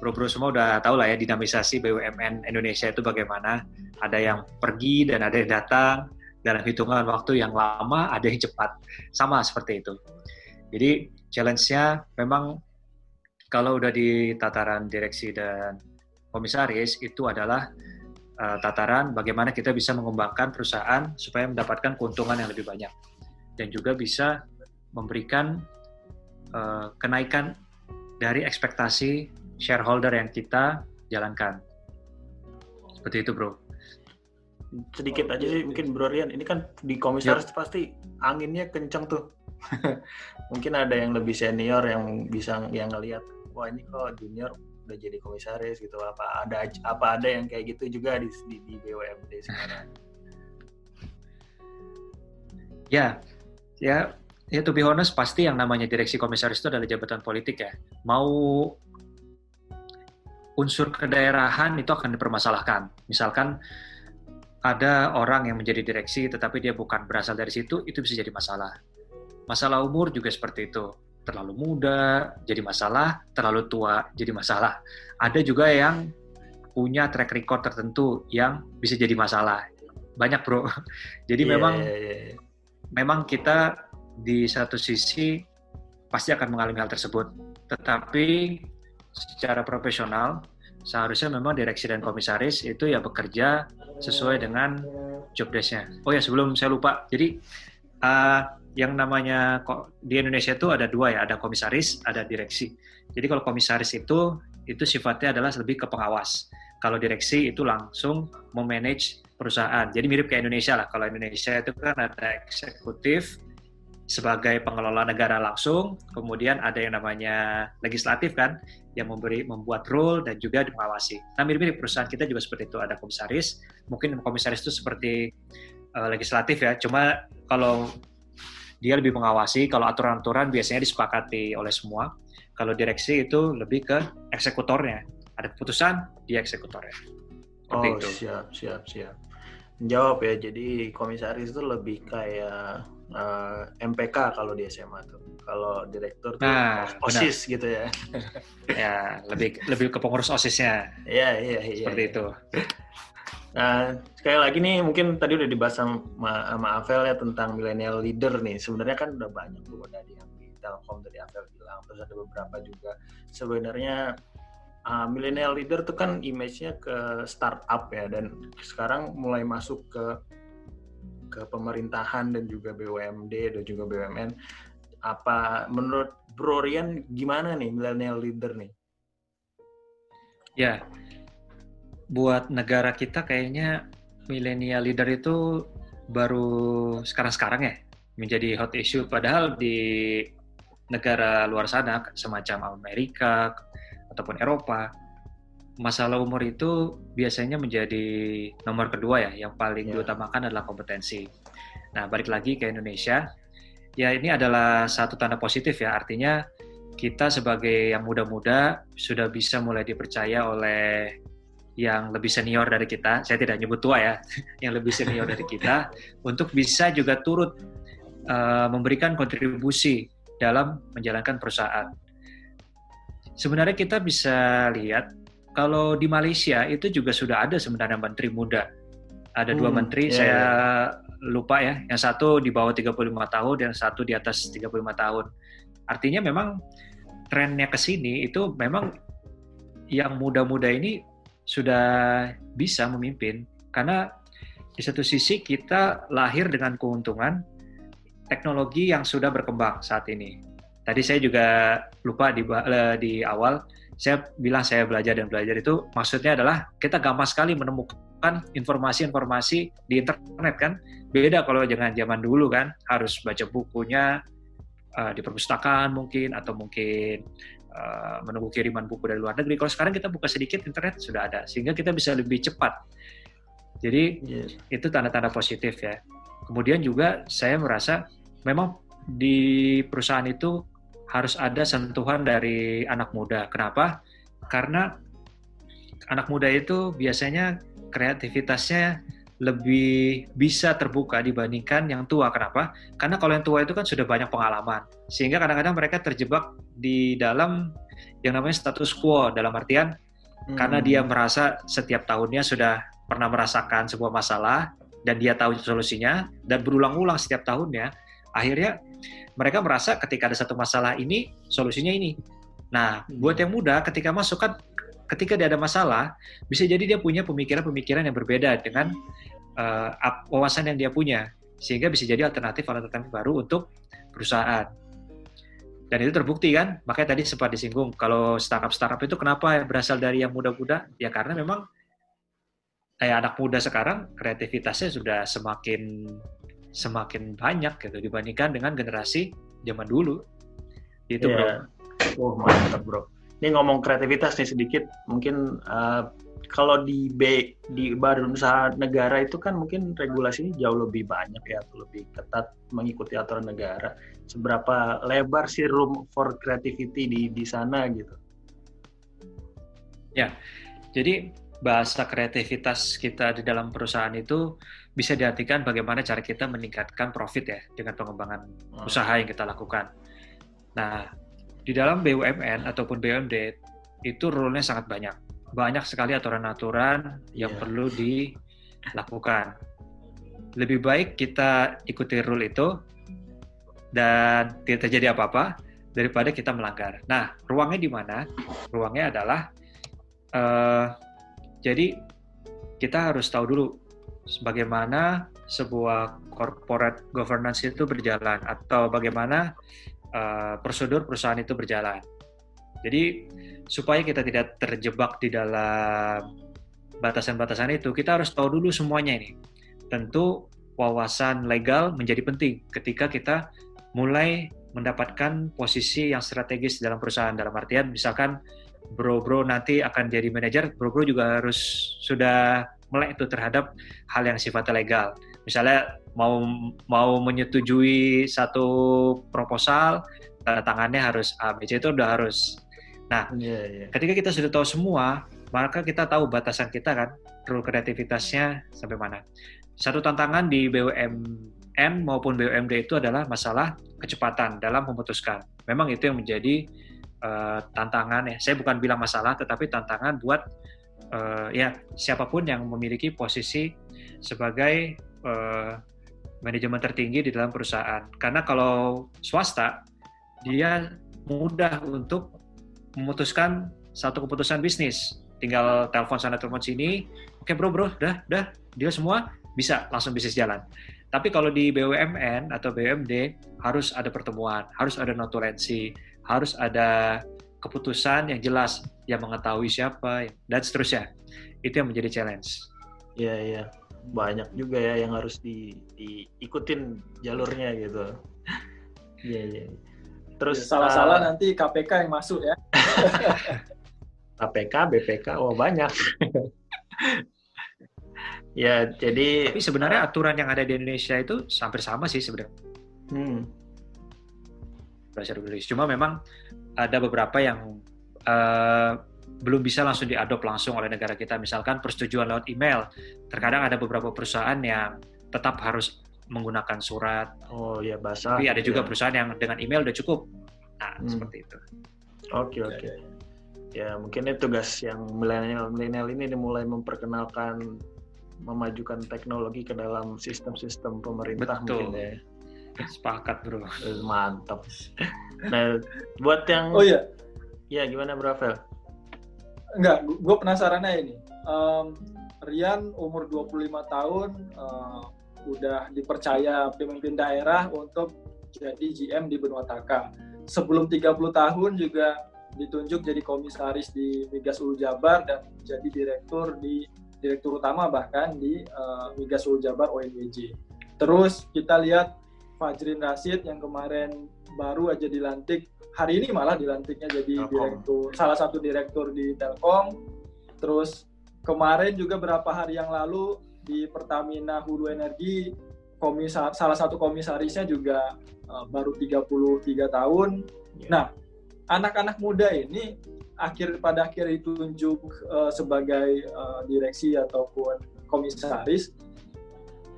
bro-bro semua udah tahu lah ya dinamisasi BUMN Indonesia itu bagaimana. Ada yang pergi dan ada yang datang dalam hitungan waktu yang lama, ada yang cepat. Sama seperti itu. Jadi challenge-nya memang kalau udah di tataran direksi dan komisaris itu adalah uh, tataran bagaimana kita bisa mengembangkan perusahaan supaya mendapatkan keuntungan yang lebih banyak dan juga bisa memberikan uh, kenaikan dari ekspektasi shareholder yang kita jalankan. Seperti itu, Bro. Sedikit aja sih mungkin Bro Rian, ini kan di komisaris ya. pasti anginnya kencang tuh. mungkin ada yang lebih senior yang bisa yang ngelihat, wah ini kok junior udah jadi komisaris gitu apa ada apa ada yang kayak gitu juga di di, di BUMD sekarang ya ya ya to be honest pasti yang namanya direksi komisaris itu adalah jabatan politik ya mau unsur kedaerahan itu akan dipermasalahkan misalkan ada orang yang menjadi direksi tetapi dia bukan berasal dari situ itu bisa jadi masalah masalah umur juga seperti itu terlalu muda jadi masalah, terlalu tua jadi masalah. Ada juga yang punya track record tertentu yang bisa jadi masalah. Banyak bro. Jadi yeah, memang yeah, yeah. Memang kita di satu sisi pasti akan mengalami hal tersebut. Tetapi secara profesional seharusnya memang direksi dan komisaris itu ya bekerja sesuai dengan job desk-nya. Oh ya sebelum saya lupa, jadi uh, yang namanya di Indonesia itu ada dua ya, ada komisaris, ada direksi. Jadi kalau komisaris itu itu sifatnya adalah lebih ke pengawas. Kalau direksi itu langsung memanage perusahaan. Jadi mirip kayak Indonesia lah. Kalau Indonesia itu kan ada eksekutif sebagai pengelola negara langsung, kemudian ada yang namanya legislatif kan, yang memberi membuat rule dan juga mengawasi. Nah mirip-mirip perusahaan kita juga seperti itu. Ada komisaris, mungkin komisaris itu seperti uh, legislatif ya. Cuma kalau dia lebih mengawasi kalau aturan-aturan biasanya disepakati oleh semua. Kalau direksi itu lebih ke eksekutornya. Ada keputusan, dia eksekutornya. Seperti oh, itu. siap, siap, siap. Jawab ya, jadi komisaris itu lebih kayak uh, eh, MPK kalau di SMA tuh. Kalau direktur tuh nah, OSIS benar. gitu ya. ya, lebih lebih ke pengurus OSISnya. Iya, iya, iya. Seperti ya. itu. Nah, sekali lagi nih mungkin tadi udah dibahas sama, sama Avel ya tentang millennial leader nih. Sebenarnya kan udah banyak tuh dari yang di Telkom tadi Avel bilang, terus ada beberapa juga. Sebenarnya uh, millennial leader tuh kan image-nya ke startup ya dan sekarang mulai masuk ke ke pemerintahan dan juga BUMD dan juga BUMN. Apa menurut Bro Rian gimana nih millennial leader nih? Ya, buat negara kita kayaknya milenial leader itu baru sekarang-sekarang ya menjadi hot issue padahal di negara luar sana semacam Amerika ataupun Eropa masalah umur itu biasanya menjadi nomor kedua ya yang paling yeah. diutamakan adalah kompetensi. Nah balik lagi ke Indonesia ya ini adalah satu tanda positif ya artinya kita sebagai yang muda-muda sudah bisa mulai dipercaya oleh yang lebih senior dari kita, saya tidak nyebut tua ya, yang lebih senior dari kita, untuk bisa juga turut uh, memberikan kontribusi dalam menjalankan perusahaan. Sebenarnya kita bisa lihat kalau di Malaysia itu juga sudah ada sebenarnya menteri muda. Ada hmm, dua menteri, yeah, saya yeah. lupa ya. Yang satu di bawah 35 tahun, dan satu di atas 35 tahun. Artinya memang trennya ke sini itu memang yang muda-muda ini sudah bisa memimpin karena di satu sisi kita lahir dengan keuntungan teknologi yang sudah berkembang saat ini. Tadi saya juga lupa di di awal saya bilang saya belajar dan belajar itu maksudnya adalah kita gampang sekali menemukan informasi-informasi di internet kan. Beda kalau jangan zaman dulu kan harus baca bukunya uh, di perpustakaan mungkin atau mungkin uh, menunggu kiriman buku dari luar negeri. Kalau sekarang kita buka sedikit internet sudah ada, sehingga kita bisa lebih cepat. Jadi yes. itu tanda-tanda positif ya. Kemudian juga saya merasa memang di perusahaan itu harus ada sentuhan dari anak muda. Kenapa? Karena anak muda itu biasanya kreativitasnya lebih bisa terbuka dibandingkan yang tua. Kenapa? Karena kalau yang tua itu kan sudah banyak pengalaman, sehingga kadang-kadang mereka terjebak di dalam yang namanya status quo dalam artian hmm. karena dia merasa setiap tahunnya sudah pernah merasakan sebuah masalah dan dia tahu solusinya dan berulang-ulang setiap tahunnya, akhirnya mereka merasa ketika ada satu masalah ini solusinya ini. Nah, buat hmm. yang muda ketika masuk kan ketika dia ada masalah, bisa jadi dia punya pemikiran-pemikiran yang berbeda dengan uh, wawasan yang dia punya, sehingga bisa jadi alternatif-alternatif baru untuk perusahaan. Dan itu terbukti kan, makanya tadi sempat disinggung, kalau startup-startup itu kenapa berasal dari yang muda-muda? Ya karena memang kayak anak muda sekarang kreativitasnya sudah semakin semakin banyak gitu dibandingkan dengan generasi zaman dulu. Itu yeah. bro. Oh mantap bro. Ini ngomong kreativitas nih sedikit, mungkin uh, kalau di B di badan usaha negara itu kan mungkin regulasinya jauh lebih banyak ya, atau lebih ketat mengikuti aturan negara. Seberapa lebar sih room for creativity di di sana gitu? Ya, jadi bahasa kreativitas kita di dalam perusahaan itu bisa diartikan bagaimana cara kita meningkatkan profit ya dengan pengembangan hmm. usaha yang kita lakukan. Nah, di dalam BUMN ataupun BUMD itu rule-nya sangat banyak. Banyak sekali aturan-aturan yang yeah. perlu dilakukan. Lebih baik kita ikuti rule itu dan tidak terjadi apa-apa daripada kita melanggar. Nah, ruangnya di mana? Ruangnya adalah uh, jadi kita harus tahu dulu bagaimana sebuah corporate governance itu berjalan atau bagaimana uh, prosedur perusahaan itu berjalan. Jadi supaya kita tidak terjebak di dalam batasan-batasan itu, kita harus tahu dulu semuanya ini. Tentu wawasan legal menjadi penting ketika kita mulai mendapatkan posisi yang strategis dalam perusahaan. Dalam artian, misalkan bro-bro nanti akan jadi manajer, bro-bro juga harus sudah melek itu terhadap hal yang sifatnya legal. Misalnya mau mau menyetujui satu proposal, tanda tangannya harus A, B, C itu udah harus. Nah, yeah, yeah. ketika kita sudah tahu semua, maka kita tahu batasan kita kan, rule kreativitasnya sampai mana. Satu tantangan di BUMN maupun BUMD itu adalah masalah kecepatan dalam memutuskan. Memang itu yang menjadi uh, tantangan ya. Saya bukan bilang masalah, tetapi tantangan buat uh, ya siapa pun yang memiliki posisi sebagai uh, manajemen tertinggi di dalam perusahaan. Karena kalau swasta dia mudah untuk memutuskan satu keputusan bisnis. Tinggal telepon sana telepon sini, oke okay, bro bro, dah dah dia semua bisa langsung bisnis jalan. Tapi kalau di BUMN atau BUMD harus ada pertemuan, harus ada notulensi, harus ada keputusan yang jelas, yang mengetahui siapa, dan seterusnya. Itu yang menjadi challenge. Iya, iya. Banyak juga ya yang harus di, diikutin jalurnya gitu. Iya, iya. Terus salah-salah uh, nanti KPK yang masuk ya. KPK, BPK, oh banyak. ya, jadi Tapi sebenarnya aturan yang ada di Indonesia itu hampir sama sih sebenarnya. Hmm. Bahasa Inggris. Cuma memang ada beberapa yang uh, belum bisa langsung diadop langsung oleh negara kita. Misalkan persetujuan lewat email. Terkadang ada beberapa perusahaan yang tetap harus menggunakan surat. Oh ya bahasa. Tapi ada juga ya. perusahaan yang dengan email udah cukup. Nah hmm. seperti itu. Oke okay, oke. Okay. Ya mungkin ini tugas yang milenial milenial ini mulai memperkenalkan memajukan teknologi ke dalam sistem-sistem pemerintah Betul. mungkin ya. Sepakat bro. Eh, mantap. Nah buat yang Oh iya. Ya gimana bro Rafael? Enggak, gue penasarannya ini. Um, Rian umur 25 tahun uh, udah dipercaya pemimpin daerah untuk jadi GM di Benua Taka. Sebelum 30 tahun juga ditunjuk jadi komisaris di Migas Ulu Jabar dan jadi direktur di direktur utama bahkan di uh, Migas Ulu Jabar ONWJ. Terus kita lihat Fajrin Rasid yang kemarin baru aja dilantik hari ini malah dilantiknya jadi Telkom. direktur salah satu direktur di Telkom. Terus kemarin juga berapa hari yang lalu di Pertamina Hulu Energi komisar salah satu komisarisnya juga uh, baru 33 tahun. Yeah. Nah, anak-anak muda ini akhir pada akhir ditunjuk uh, sebagai uh, direksi ataupun komisaris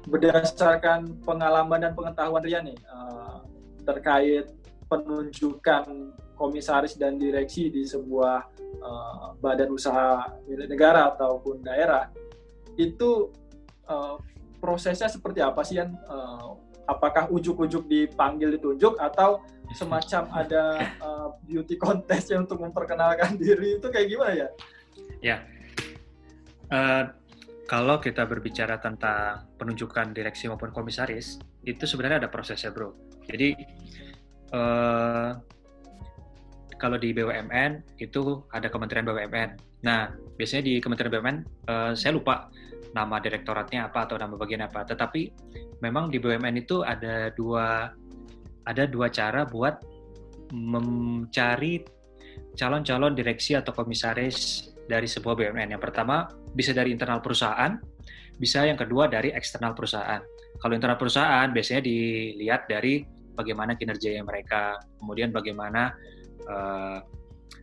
berdasarkan pengalaman dan pengetahuan Rian nih uh, terkait penunjukan komisaris dan direksi di sebuah uh, badan usaha milik negara ataupun daerah itu uh, prosesnya seperti apa sih yang uh, apakah ujuk-ujuk dipanggil ditunjuk atau semacam ada uh, beauty contest yang untuk memperkenalkan diri? Itu kayak gimana ya? Ya, uh, kalau kita berbicara tentang penunjukan direksi maupun komisaris itu sebenarnya ada prosesnya bro. Jadi uh, kalau di BUMN itu ada Kementerian BUMN. Nah biasanya di Kementerian BUMN uh, saya lupa nama direktoratnya apa atau nama bagian apa. Tetapi memang di BUMN itu ada dua ada dua cara buat mencari calon-calon direksi atau komisaris dari sebuah BUMN. Yang pertama bisa dari internal perusahaan, bisa yang kedua dari eksternal perusahaan. Kalau internal perusahaan biasanya dilihat dari bagaimana kinerja mereka, kemudian bagaimana uh,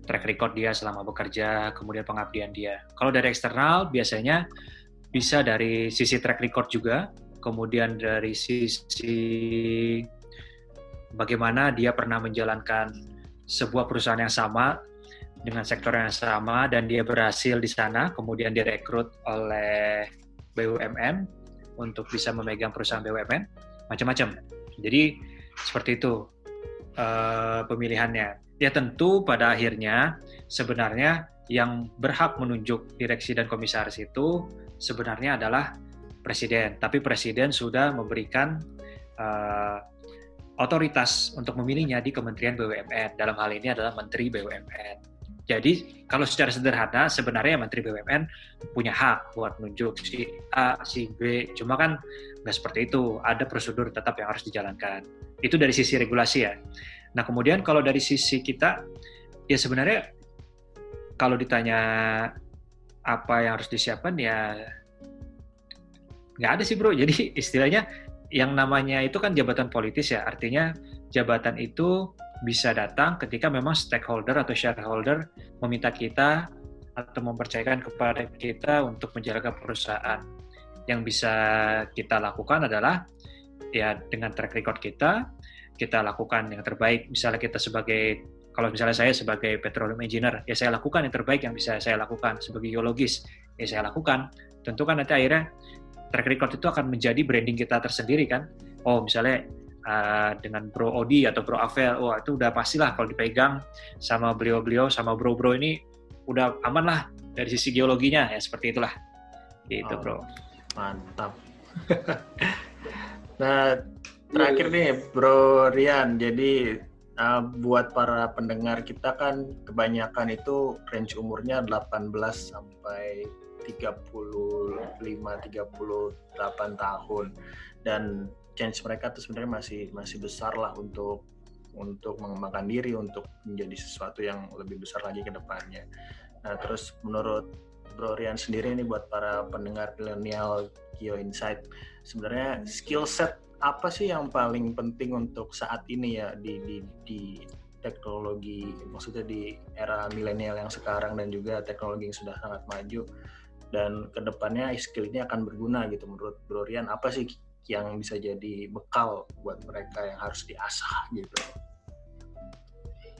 track record dia selama bekerja, kemudian pengabdian dia. Kalau dari eksternal biasanya bisa dari sisi track record juga, kemudian dari sisi bagaimana dia pernah menjalankan sebuah perusahaan yang sama dengan sektor yang sama dan dia berhasil di sana, kemudian direkrut oleh BUMN untuk bisa memegang perusahaan BUMN, macam-macam. Jadi seperti itu uh, pemilihannya. Ya tentu pada akhirnya sebenarnya yang berhak menunjuk direksi dan komisaris itu sebenarnya adalah presiden, tapi presiden sudah memberikan uh, otoritas untuk memilihnya di Kementerian BUMN. Dalam hal ini adalah Menteri BUMN. Jadi kalau secara sederhana sebenarnya Menteri BUMN punya hak buat menunjuk si A, si B. Cuma kan nggak seperti itu. Ada prosedur tetap yang harus dijalankan. Itu dari sisi regulasi ya. Nah kemudian kalau dari sisi kita, ya sebenarnya kalau ditanya apa yang harus disiapkan ya nggak ada sih bro. Jadi istilahnya yang namanya itu kan jabatan politis ya, artinya jabatan itu bisa datang ketika memang stakeholder atau shareholder meminta kita atau mempercayakan kepada kita untuk menjaga perusahaan. Yang bisa kita lakukan adalah ya dengan track record kita, kita lakukan yang terbaik. Misalnya kita sebagai kalau misalnya saya sebagai petroleum engineer, ya saya lakukan yang terbaik yang bisa saya lakukan. Sebagai geologis, ya saya lakukan. Tentu kan nanti akhirnya track record itu akan menjadi branding kita tersendiri kan. Oh misalnya uh, dengan Bro Odi atau Bro Avel, wah itu udah pastilah kalau dipegang sama beliau-beliau sama bro-bro ini udah aman lah dari sisi geologinya ya seperti itulah. Gitu oh, bro. Mantap. nah terakhir nih Bro Rian, jadi uh, buat para pendengar kita kan kebanyakan itu range umurnya 18 sampai 35 38 tahun dan chance mereka tuh sebenarnya masih masih besar lah untuk untuk mengembangkan diri untuk menjadi sesuatu yang lebih besar lagi ke depannya. Nah, terus menurut Bro Rian sendiri ini buat para pendengar milenial Kio Insight, sebenarnya skill set apa sih yang paling penting untuk saat ini ya di di, di teknologi maksudnya di era milenial yang sekarang dan juga teknologi yang sudah sangat maju dan ke depannya skill ini akan berguna gitu menurut Bro Rian apa sih yang bisa jadi bekal buat mereka yang harus diasah gitu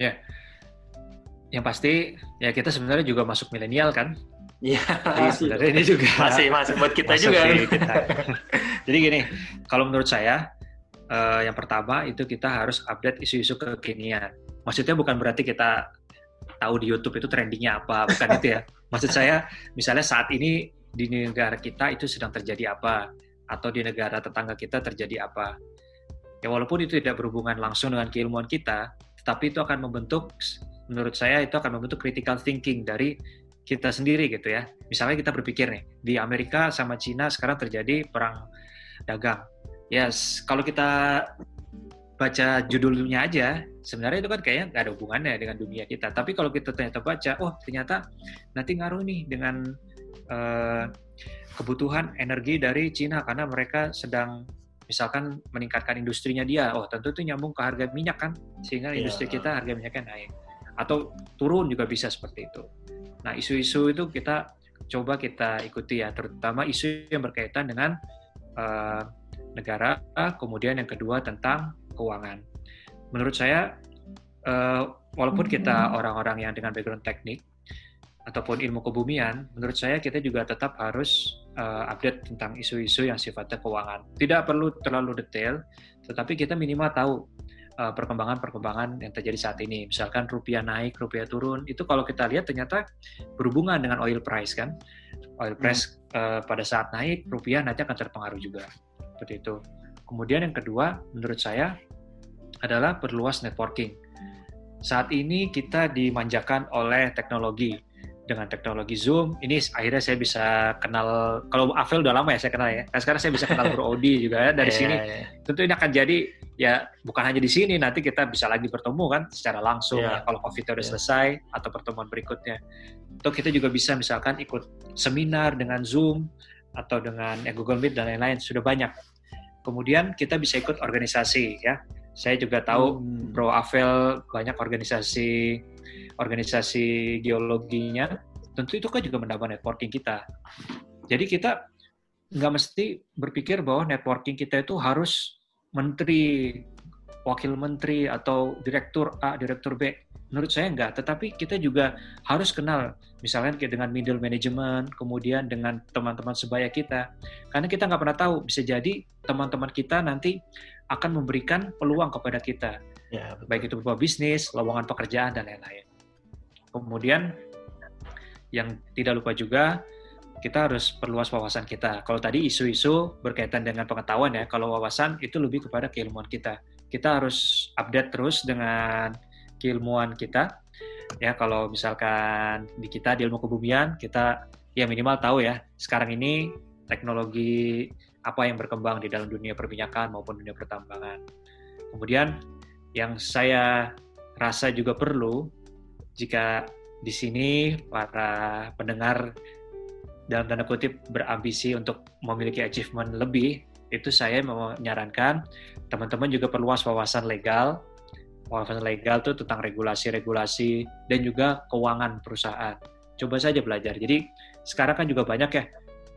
ya yang pasti ya kita sebenarnya juga masuk milenial kan Iya. sebenarnya ini juga masih masih buat kita masuk juga. Kita. Jadi gini, kalau menurut saya uh, yang pertama itu kita harus update isu-isu kekinian. Maksudnya bukan berarti kita tahu di YouTube itu trendingnya apa, bukan itu ya. Maksud saya misalnya saat ini di negara kita itu sedang terjadi apa atau di negara tetangga kita terjadi apa. Ya walaupun itu tidak berhubungan langsung dengan keilmuan kita, tetapi itu akan membentuk menurut saya itu akan membentuk critical thinking dari kita sendiri gitu ya. Misalnya kita berpikir nih, di Amerika sama Cina sekarang terjadi perang dagang. Yes, kalau kita baca judulnya aja, sebenarnya itu kan kayaknya nggak ada hubungannya dengan dunia kita. Tapi kalau kita ternyata baca, oh ternyata nanti ngaruh nih dengan uh, kebutuhan energi dari Cina karena mereka sedang misalkan meningkatkan industrinya dia, oh tentu itu nyambung ke harga minyak kan, sehingga yeah. industri kita harga minyaknya naik. Atau turun juga bisa seperti itu. Nah, isu-isu itu kita coba kita ikuti ya, terutama isu yang berkaitan dengan uh, negara, kemudian yang kedua tentang keuangan. Menurut saya, uh, walaupun kita hmm. orang-orang yang dengan background teknik ataupun ilmu kebumian, menurut saya kita juga tetap harus uh, update tentang isu-isu yang sifatnya keuangan. Tidak perlu terlalu detail, tetapi kita minimal tahu Eh, perkembangan-perkembangan yang terjadi saat ini. Misalkan rupiah naik, rupiah turun, itu kalau kita lihat ternyata berhubungan dengan oil price kan. Oil hmm. price hmm. uh, pada saat naik, rupiah nanti akan terpengaruh juga. Seperti itu. Kemudian yang kedua, menurut saya adalah perluas networking. Saat ini kita dimanjakan oleh teknologi dengan teknologi Zoom ini akhirnya saya bisa kenal kalau Avel udah lama ya saya kenal ya. Nah, sekarang saya bisa kenal Bro Odi juga ya dari yeah, sini. Yeah. Tentu ini akan jadi ya bukan hanya di sini nanti kita bisa lagi bertemu kan secara langsung yeah. ya, kalau Covid udah yeah. selesai atau pertemuan berikutnya. Atau kita juga bisa misalkan ikut seminar dengan Zoom atau dengan ya, Google Meet dan lain-lain sudah banyak. Kemudian kita bisa ikut organisasi ya. Saya juga tahu hmm. Bro Avel banyak organisasi organisasi geologinya, tentu itu kan juga menambah networking kita. Jadi kita nggak mesti berpikir bahwa networking kita itu harus menteri, wakil menteri, atau direktur A, direktur B. Menurut saya enggak, tetapi kita juga harus kenal, misalnya kayak dengan middle management, kemudian dengan teman-teman sebaya kita. Karena kita nggak pernah tahu, bisa jadi teman-teman kita nanti akan memberikan peluang kepada kita. Ya, baik itu berupa bisnis, lowongan pekerjaan, dan lain-lain. Kemudian yang tidak lupa juga kita harus perluas wawasan kita. Kalau tadi isu-isu berkaitan dengan pengetahuan ya, kalau wawasan itu lebih kepada keilmuan kita. Kita harus update terus dengan keilmuan kita. Ya, kalau misalkan di kita di ilmu kebumian, kita ya minimal tahu ya, sekarang ini teknologi apa yang berkembang di dalam dunia perminyakan maupun dunia pertambangan. Kemudian yang saya rasa juga perlu jika di sini para pendengar dalam tanda kutip berambisi untuk memiliki achievement lebih, itu saya menyarankan teman-teman juga perluas wawasan legal. Wawasan legal itu tentang regulasi-regulasi dan juga keuangan perusahaan. Coba saja belajar. Jadi sekarang kan juga banyak ya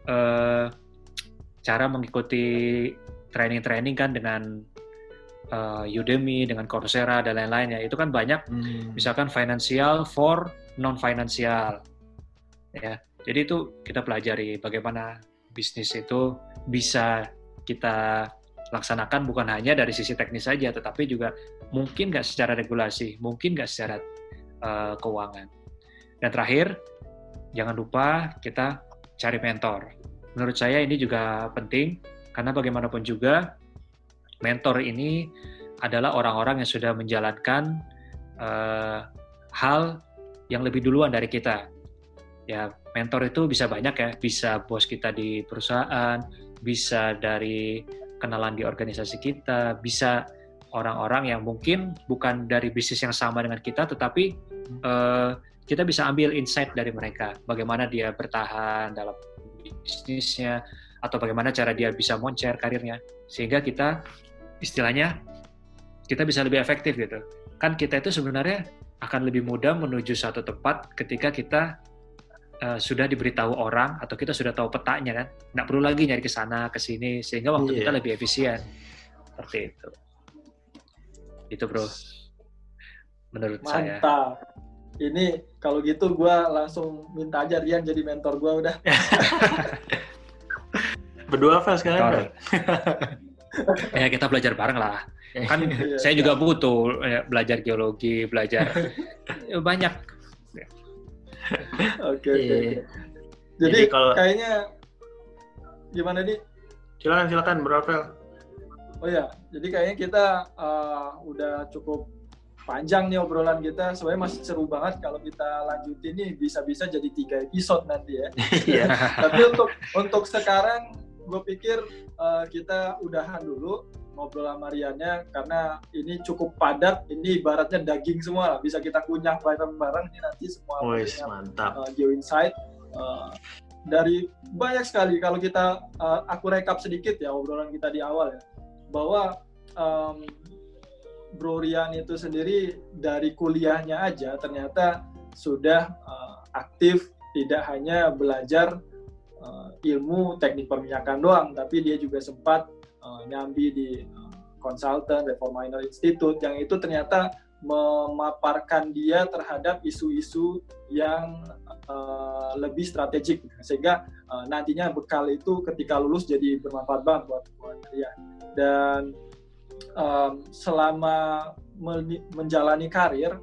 eh, cara mengikuti training-training kan dengan uh, Udemy, dengan Coursera dan lain-lain ya. Itu kan banyak hmm. misalkan financial for non financial. Ya. Jadi itu kita pelajari bagaimana bisnis itu bisa kita laksanakan bukan hanya dari sisi teknis saja, tetapi juga mungkin nggak secara regulasi, mungkin nggak secara uh, keuangan. Dan terakhir, jangan lupa kita cari mentor. Menurut saya ini juga penting karena bagaimanapun juga mentor ini adalah orang-orang yang sudah menjalankan uh, hal yang lebih duluan dari kita. Ya, mentor itu bisa banyak ya, bisa bos kita di perusahaan, bisa dari kenalan di organisasi kita, bisa orang-orang yang mungkin bukan dari bisnis yang sama dengan kita, tetapi uh, kita bisa ambil insight dari mereka, bagaimana dia bertahan dalam bisnisnya, atau bagaimana cara dia bisa moncer karirnya, sehingga kita istilahnya kita bisa lebih efektif gitu. Kan kita itu sebenarnya akan lebih mudah menuju satu tempat ketika kita uh, sudah diberitahu orang atau kita sudah tahu petanya kan, nggak perlu lagi nyari ke sana ke sini sehingga waktu yeah. kita lebih efisien seperti itu. Itu bro, menurut Mantap. saya. Mantap. Ini kalau gitu gue langsung minta aja Rian jadi mentor gue udah. Berdua fans kan? ya kita belajar bareng lah. Kan iya, saya juga butuh ya, belajar geologi, belajar ya, banyak. Oke oke. Iya. Jadi, Jadi kalau kayaknya gimana nih? Silakan silakan Bro Rafael. Oh ya, jadi kayaknya kita uh, udah cukup panjang nih obrolan kita. Sebenarnya masih seru banget kalau kita lanjutin nih bisa-bisa jadi tiga episode nanti ya. Iya. Tapi untuk untuk sekarang gue pikir uh, kita udahan dulu ngobrol sama Riannya karena ini cukup padat. Ini ibaratnya daging semua lah. Bisa kita kunyah bareng-bareng ini nanti semua. Wih, mantap. Uh, Geo Insight. Uh, dari banyak sekali kalau kita uh, aku rekap sedikit ya obrolan kita di awal ya bahwa um, Bro Rian itu sendiri dari kuliahnya aja ternyata sudah uh, aktif tidak hanya belajar ilmu teknik perminyakan doang, tapi dia juga sempat uh, nyambi di konsultan uh, Reform Minor Institute yang itu ternyata memaparkan dia terhadap isu-isu yang uh, lebih strategik. Sehingga uh, nantinya bekal itu ketika lulus jadi bermanfaat banget buat buat dia. Dan um, selama menjalani karir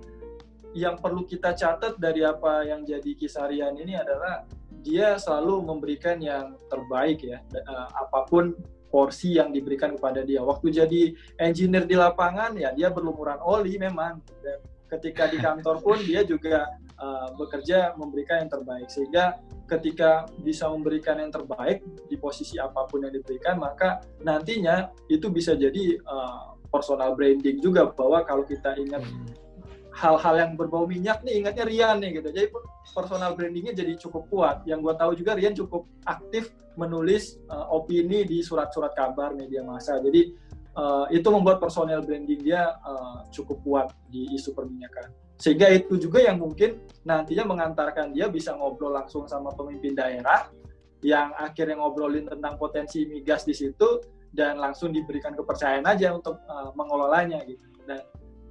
yang perlu kita catat dari apa yang jadi kisah Rian ini adalah dia selalu memberikan yang terbaik ya. Uh, apa pun porsi yang diberikan kepada dia. Waktu jadi engineer di lapangan ya dia berlumuran oli memang. Dan ketika di kantor pun dia juga uh, bekerja memberikan yang terbaik. Sehingga ketika bisa memberikan yang terbaik di posisi apa pun yang diberikan maka nantinya itu bisa jadi uh, personal branding juga bahwa kalau kita ingat hmm. Hal-hal yang berbau minyak nih ingatnya Rian nih gitu. Jadi personal brandingnya jadi cukup kuat. Yang gue tahu juga Rian cukup aktif menulis uh, opini di surat-surat kabar media massa. Jadi uh, itu membuat personal branding dia uh, cukup kuat di isu perminyakan. Sehingga itu juga yang mungkin nantinya mengantarkan dia bisa ngobrol langsung sama pemimpin daerah yang akhirnya ngobrolin tentang potensi migas di situ dan langsung diberikan kepercayaan aja untuk uh, mengelolanya gitu. Dan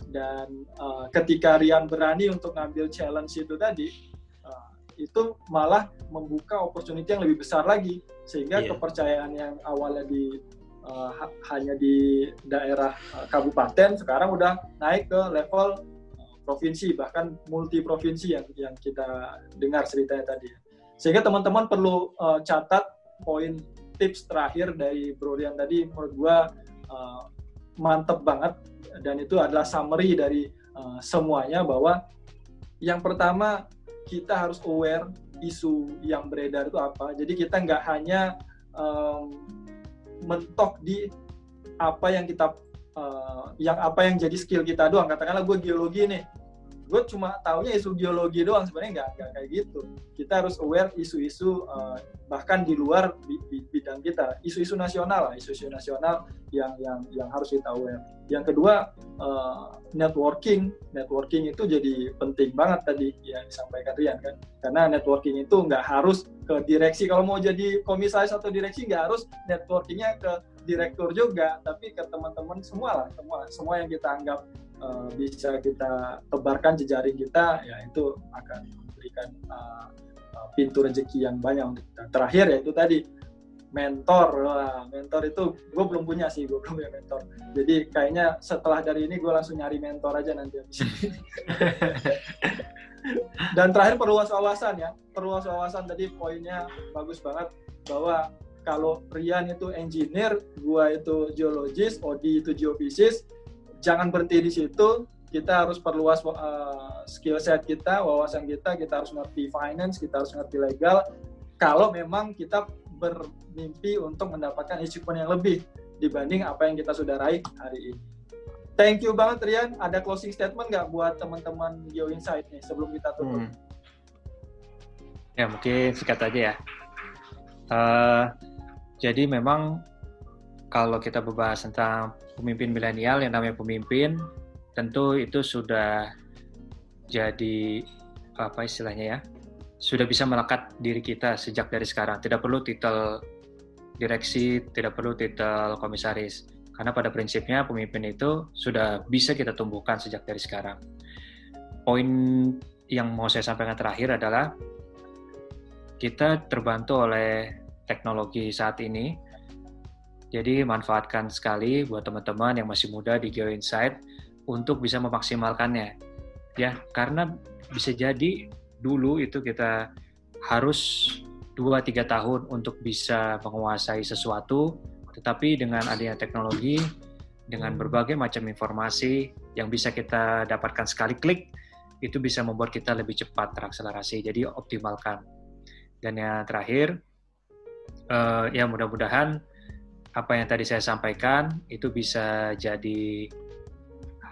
dan uh, ketika Rian berani untuk ngambil challenge itu tadi uh, itu malah membuka opportunity yang lebih besar lagi sehingga yeah. kepercayaan yang awalnya di uh, hanya di daerah uh, kabupaten sekarang udah naik ke level provinsi bahkan multi provinsi yang yang kita dengar ceritanya tadi. Sehingga teman-teman perlu uh, catat poin tips terakhir dari Bro Rian tadi menurut gua uh, mantep banget dan itu adalah summary dari uh, semuanya bahwa yang pertama kita harus aware isu yang beredar itu apa. Jadi kita nggak hanya um, mentok di apa yang kita uh, yang apa yang jadi skill kita doang. Katakanlah gue geologi nih, gue cuma taunya isu geologi doang sebenarnya nggak nggak kayak gitu. Kita harus aware isu-isu uh, bahkan di luar bidang kita. Isu-isu nasional lah isu-isu nasional yang yang yang harus kita aware. Yang kedua uh, networking. Networking itu jadi penting banget tadi yang disampaikan Rian kan? Karena networking itu nggak harus ke direksi. Kalau mau jadi komisaris atau direksi nggak harus networkingnya ke direktur juga tapi ke teman-teman semua lah semua semua yang kita anggap uh, bisa kita tebarkan jejaring kita ya itu akan memberikan uh, pintu rezeki yang banyak untuk kita. Terakhir yaitu tadi mentor, Wah, mentor itu gue belum punya sih, gue belum punya mentor. Jadi kayaknya setelah dari ini gue langsung nyari mentor aja nanti Dan terakhir perluas wawasan ya, perluas wawasan tadi poinnya bagus banget bahwa kalau Rian itu engineer, gua itu geologis, Odi itu geofisis, jangan berhenti di situ kita harus perluas uh, skill set kita, wawasan kita, kita harus ngerti finance, kita harus ngerti legal. Kalau memang kita bermimpi untuk mendapatkan achievement yang lebih dibanding apa yang kita sudah raih hari ini. thank you banget Rian. Ada closing statement nggak buat teman-teman Geo Insight nih sebelum kita tutup? Hmm. Ya mungkin sikat aja ya. Uh, jadi memang kalau kita berbahas tentang pemimpin milenial yang namanya pemimpin, tentu itu sudah jadi apa istilahnya ya, sudah bisa melekat diri kita sejak dari sekarang. Tidak perlu titel direksi, tidak perlu titel komisaris. Karena pada prinsipnya pemimpin itu sudah bisa kita tumbuhkan sejak dari sekarang. Poin yang mau saya sampaikan terakhir adalah kita terbantu oleh teknologi saat ini. Jadi manfaatkan sekali buat teman-teman yang masih muda di Geo Insight untuk bisa memaksimalkannya. Ya, karena bisa jadi dulu itu kita harus 2-3 tahun untuk bisa menguasai sesuatu, tetapi dengan adanya teknologi, dengan berbagai macam informasi yang bisa kita dapatkan sekali klik, itu bisa membuat kita lebih cepat terakselerasi. Jadi optimalkan. Dan yang terakhir, uh, ya mudah-mudahan apa yang tadi saya sampaikan itu bisa jadi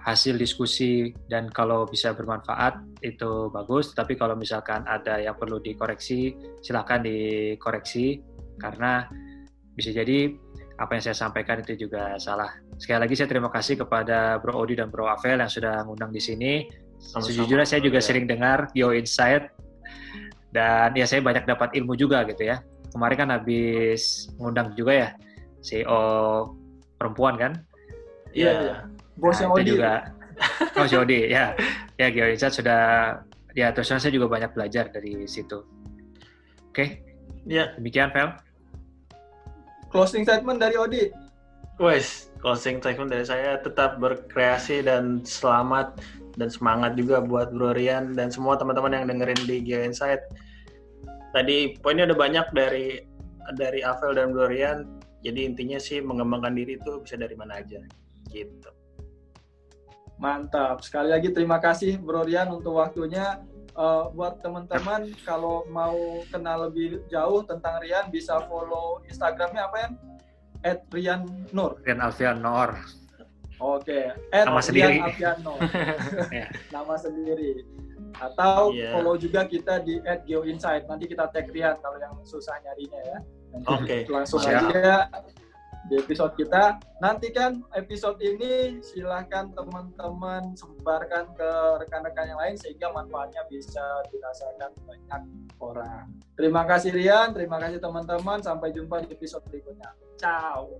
hasil diskusi dan kalau bisa bermanfaat itu bagus. Tapi kalau misalkan ada yang perlu dikoreksi silakan dikoreksi. Karena bisa jadi apa yang saya sampaikan itu juga salah. Sekali lagi saya terima kasih kepada Bro Odi dan Bro Avel yang sudah ngundang di sini. Sama-sama. sejujurnya saya juga ya. sering dengar Yo Insight. Dan ya saya banyak dapat ilmu juga gitu ya. Kemarin kan habis ngundang juga ya CEO perempuan kan iya yeah. yeah Bosnya nah, Odi. juga. Oh, si Odi, ya. Ya, Gio Richard sudah, ya terus saya juga banyak belajar dari situ. Oke. Okay. Ya. Demikian, Vel. Closing statement dari Odi. Wes, closing statement dari saya tetap berkreasi dan selamat dan semangat juga buat Bro Rian dan semua teman-teman yang dengerin di Geo Insight. Tadi poinnya ada banyak dari dari Avel dan Bro Rian. Jadi intinya sih mengembangkan diri itu bisa dari mana aja gitu. Mantap. Sekali lagi terima kasih Bro Rian untuk waktunya. Uh, buat teman-teman kalau mau kenal lebih jauh tentang Rian bisa follow Instagramnya apa ya? At Rian Nur. Rian Alfian Nur. Oke. Okay. Nama sendiri. Alfian Nur. yeah. Nama sendiri. Atau yeah. follow juga kita di at Geo Insight. Nanti kita tag Rian kalau yang susah nyarinya ya. Oke. Okay. Langsung Siap. aja di episode kita. Nantikan episode ini silahkan teman-teman sebarkan ke rekan-rekan yang lain sehingga manfaatnya bisa dirasakan banyak orang. Terima kasih Rian, terima kasih teman-teman. Sampai jumpa di episode berikutnya. Ciao.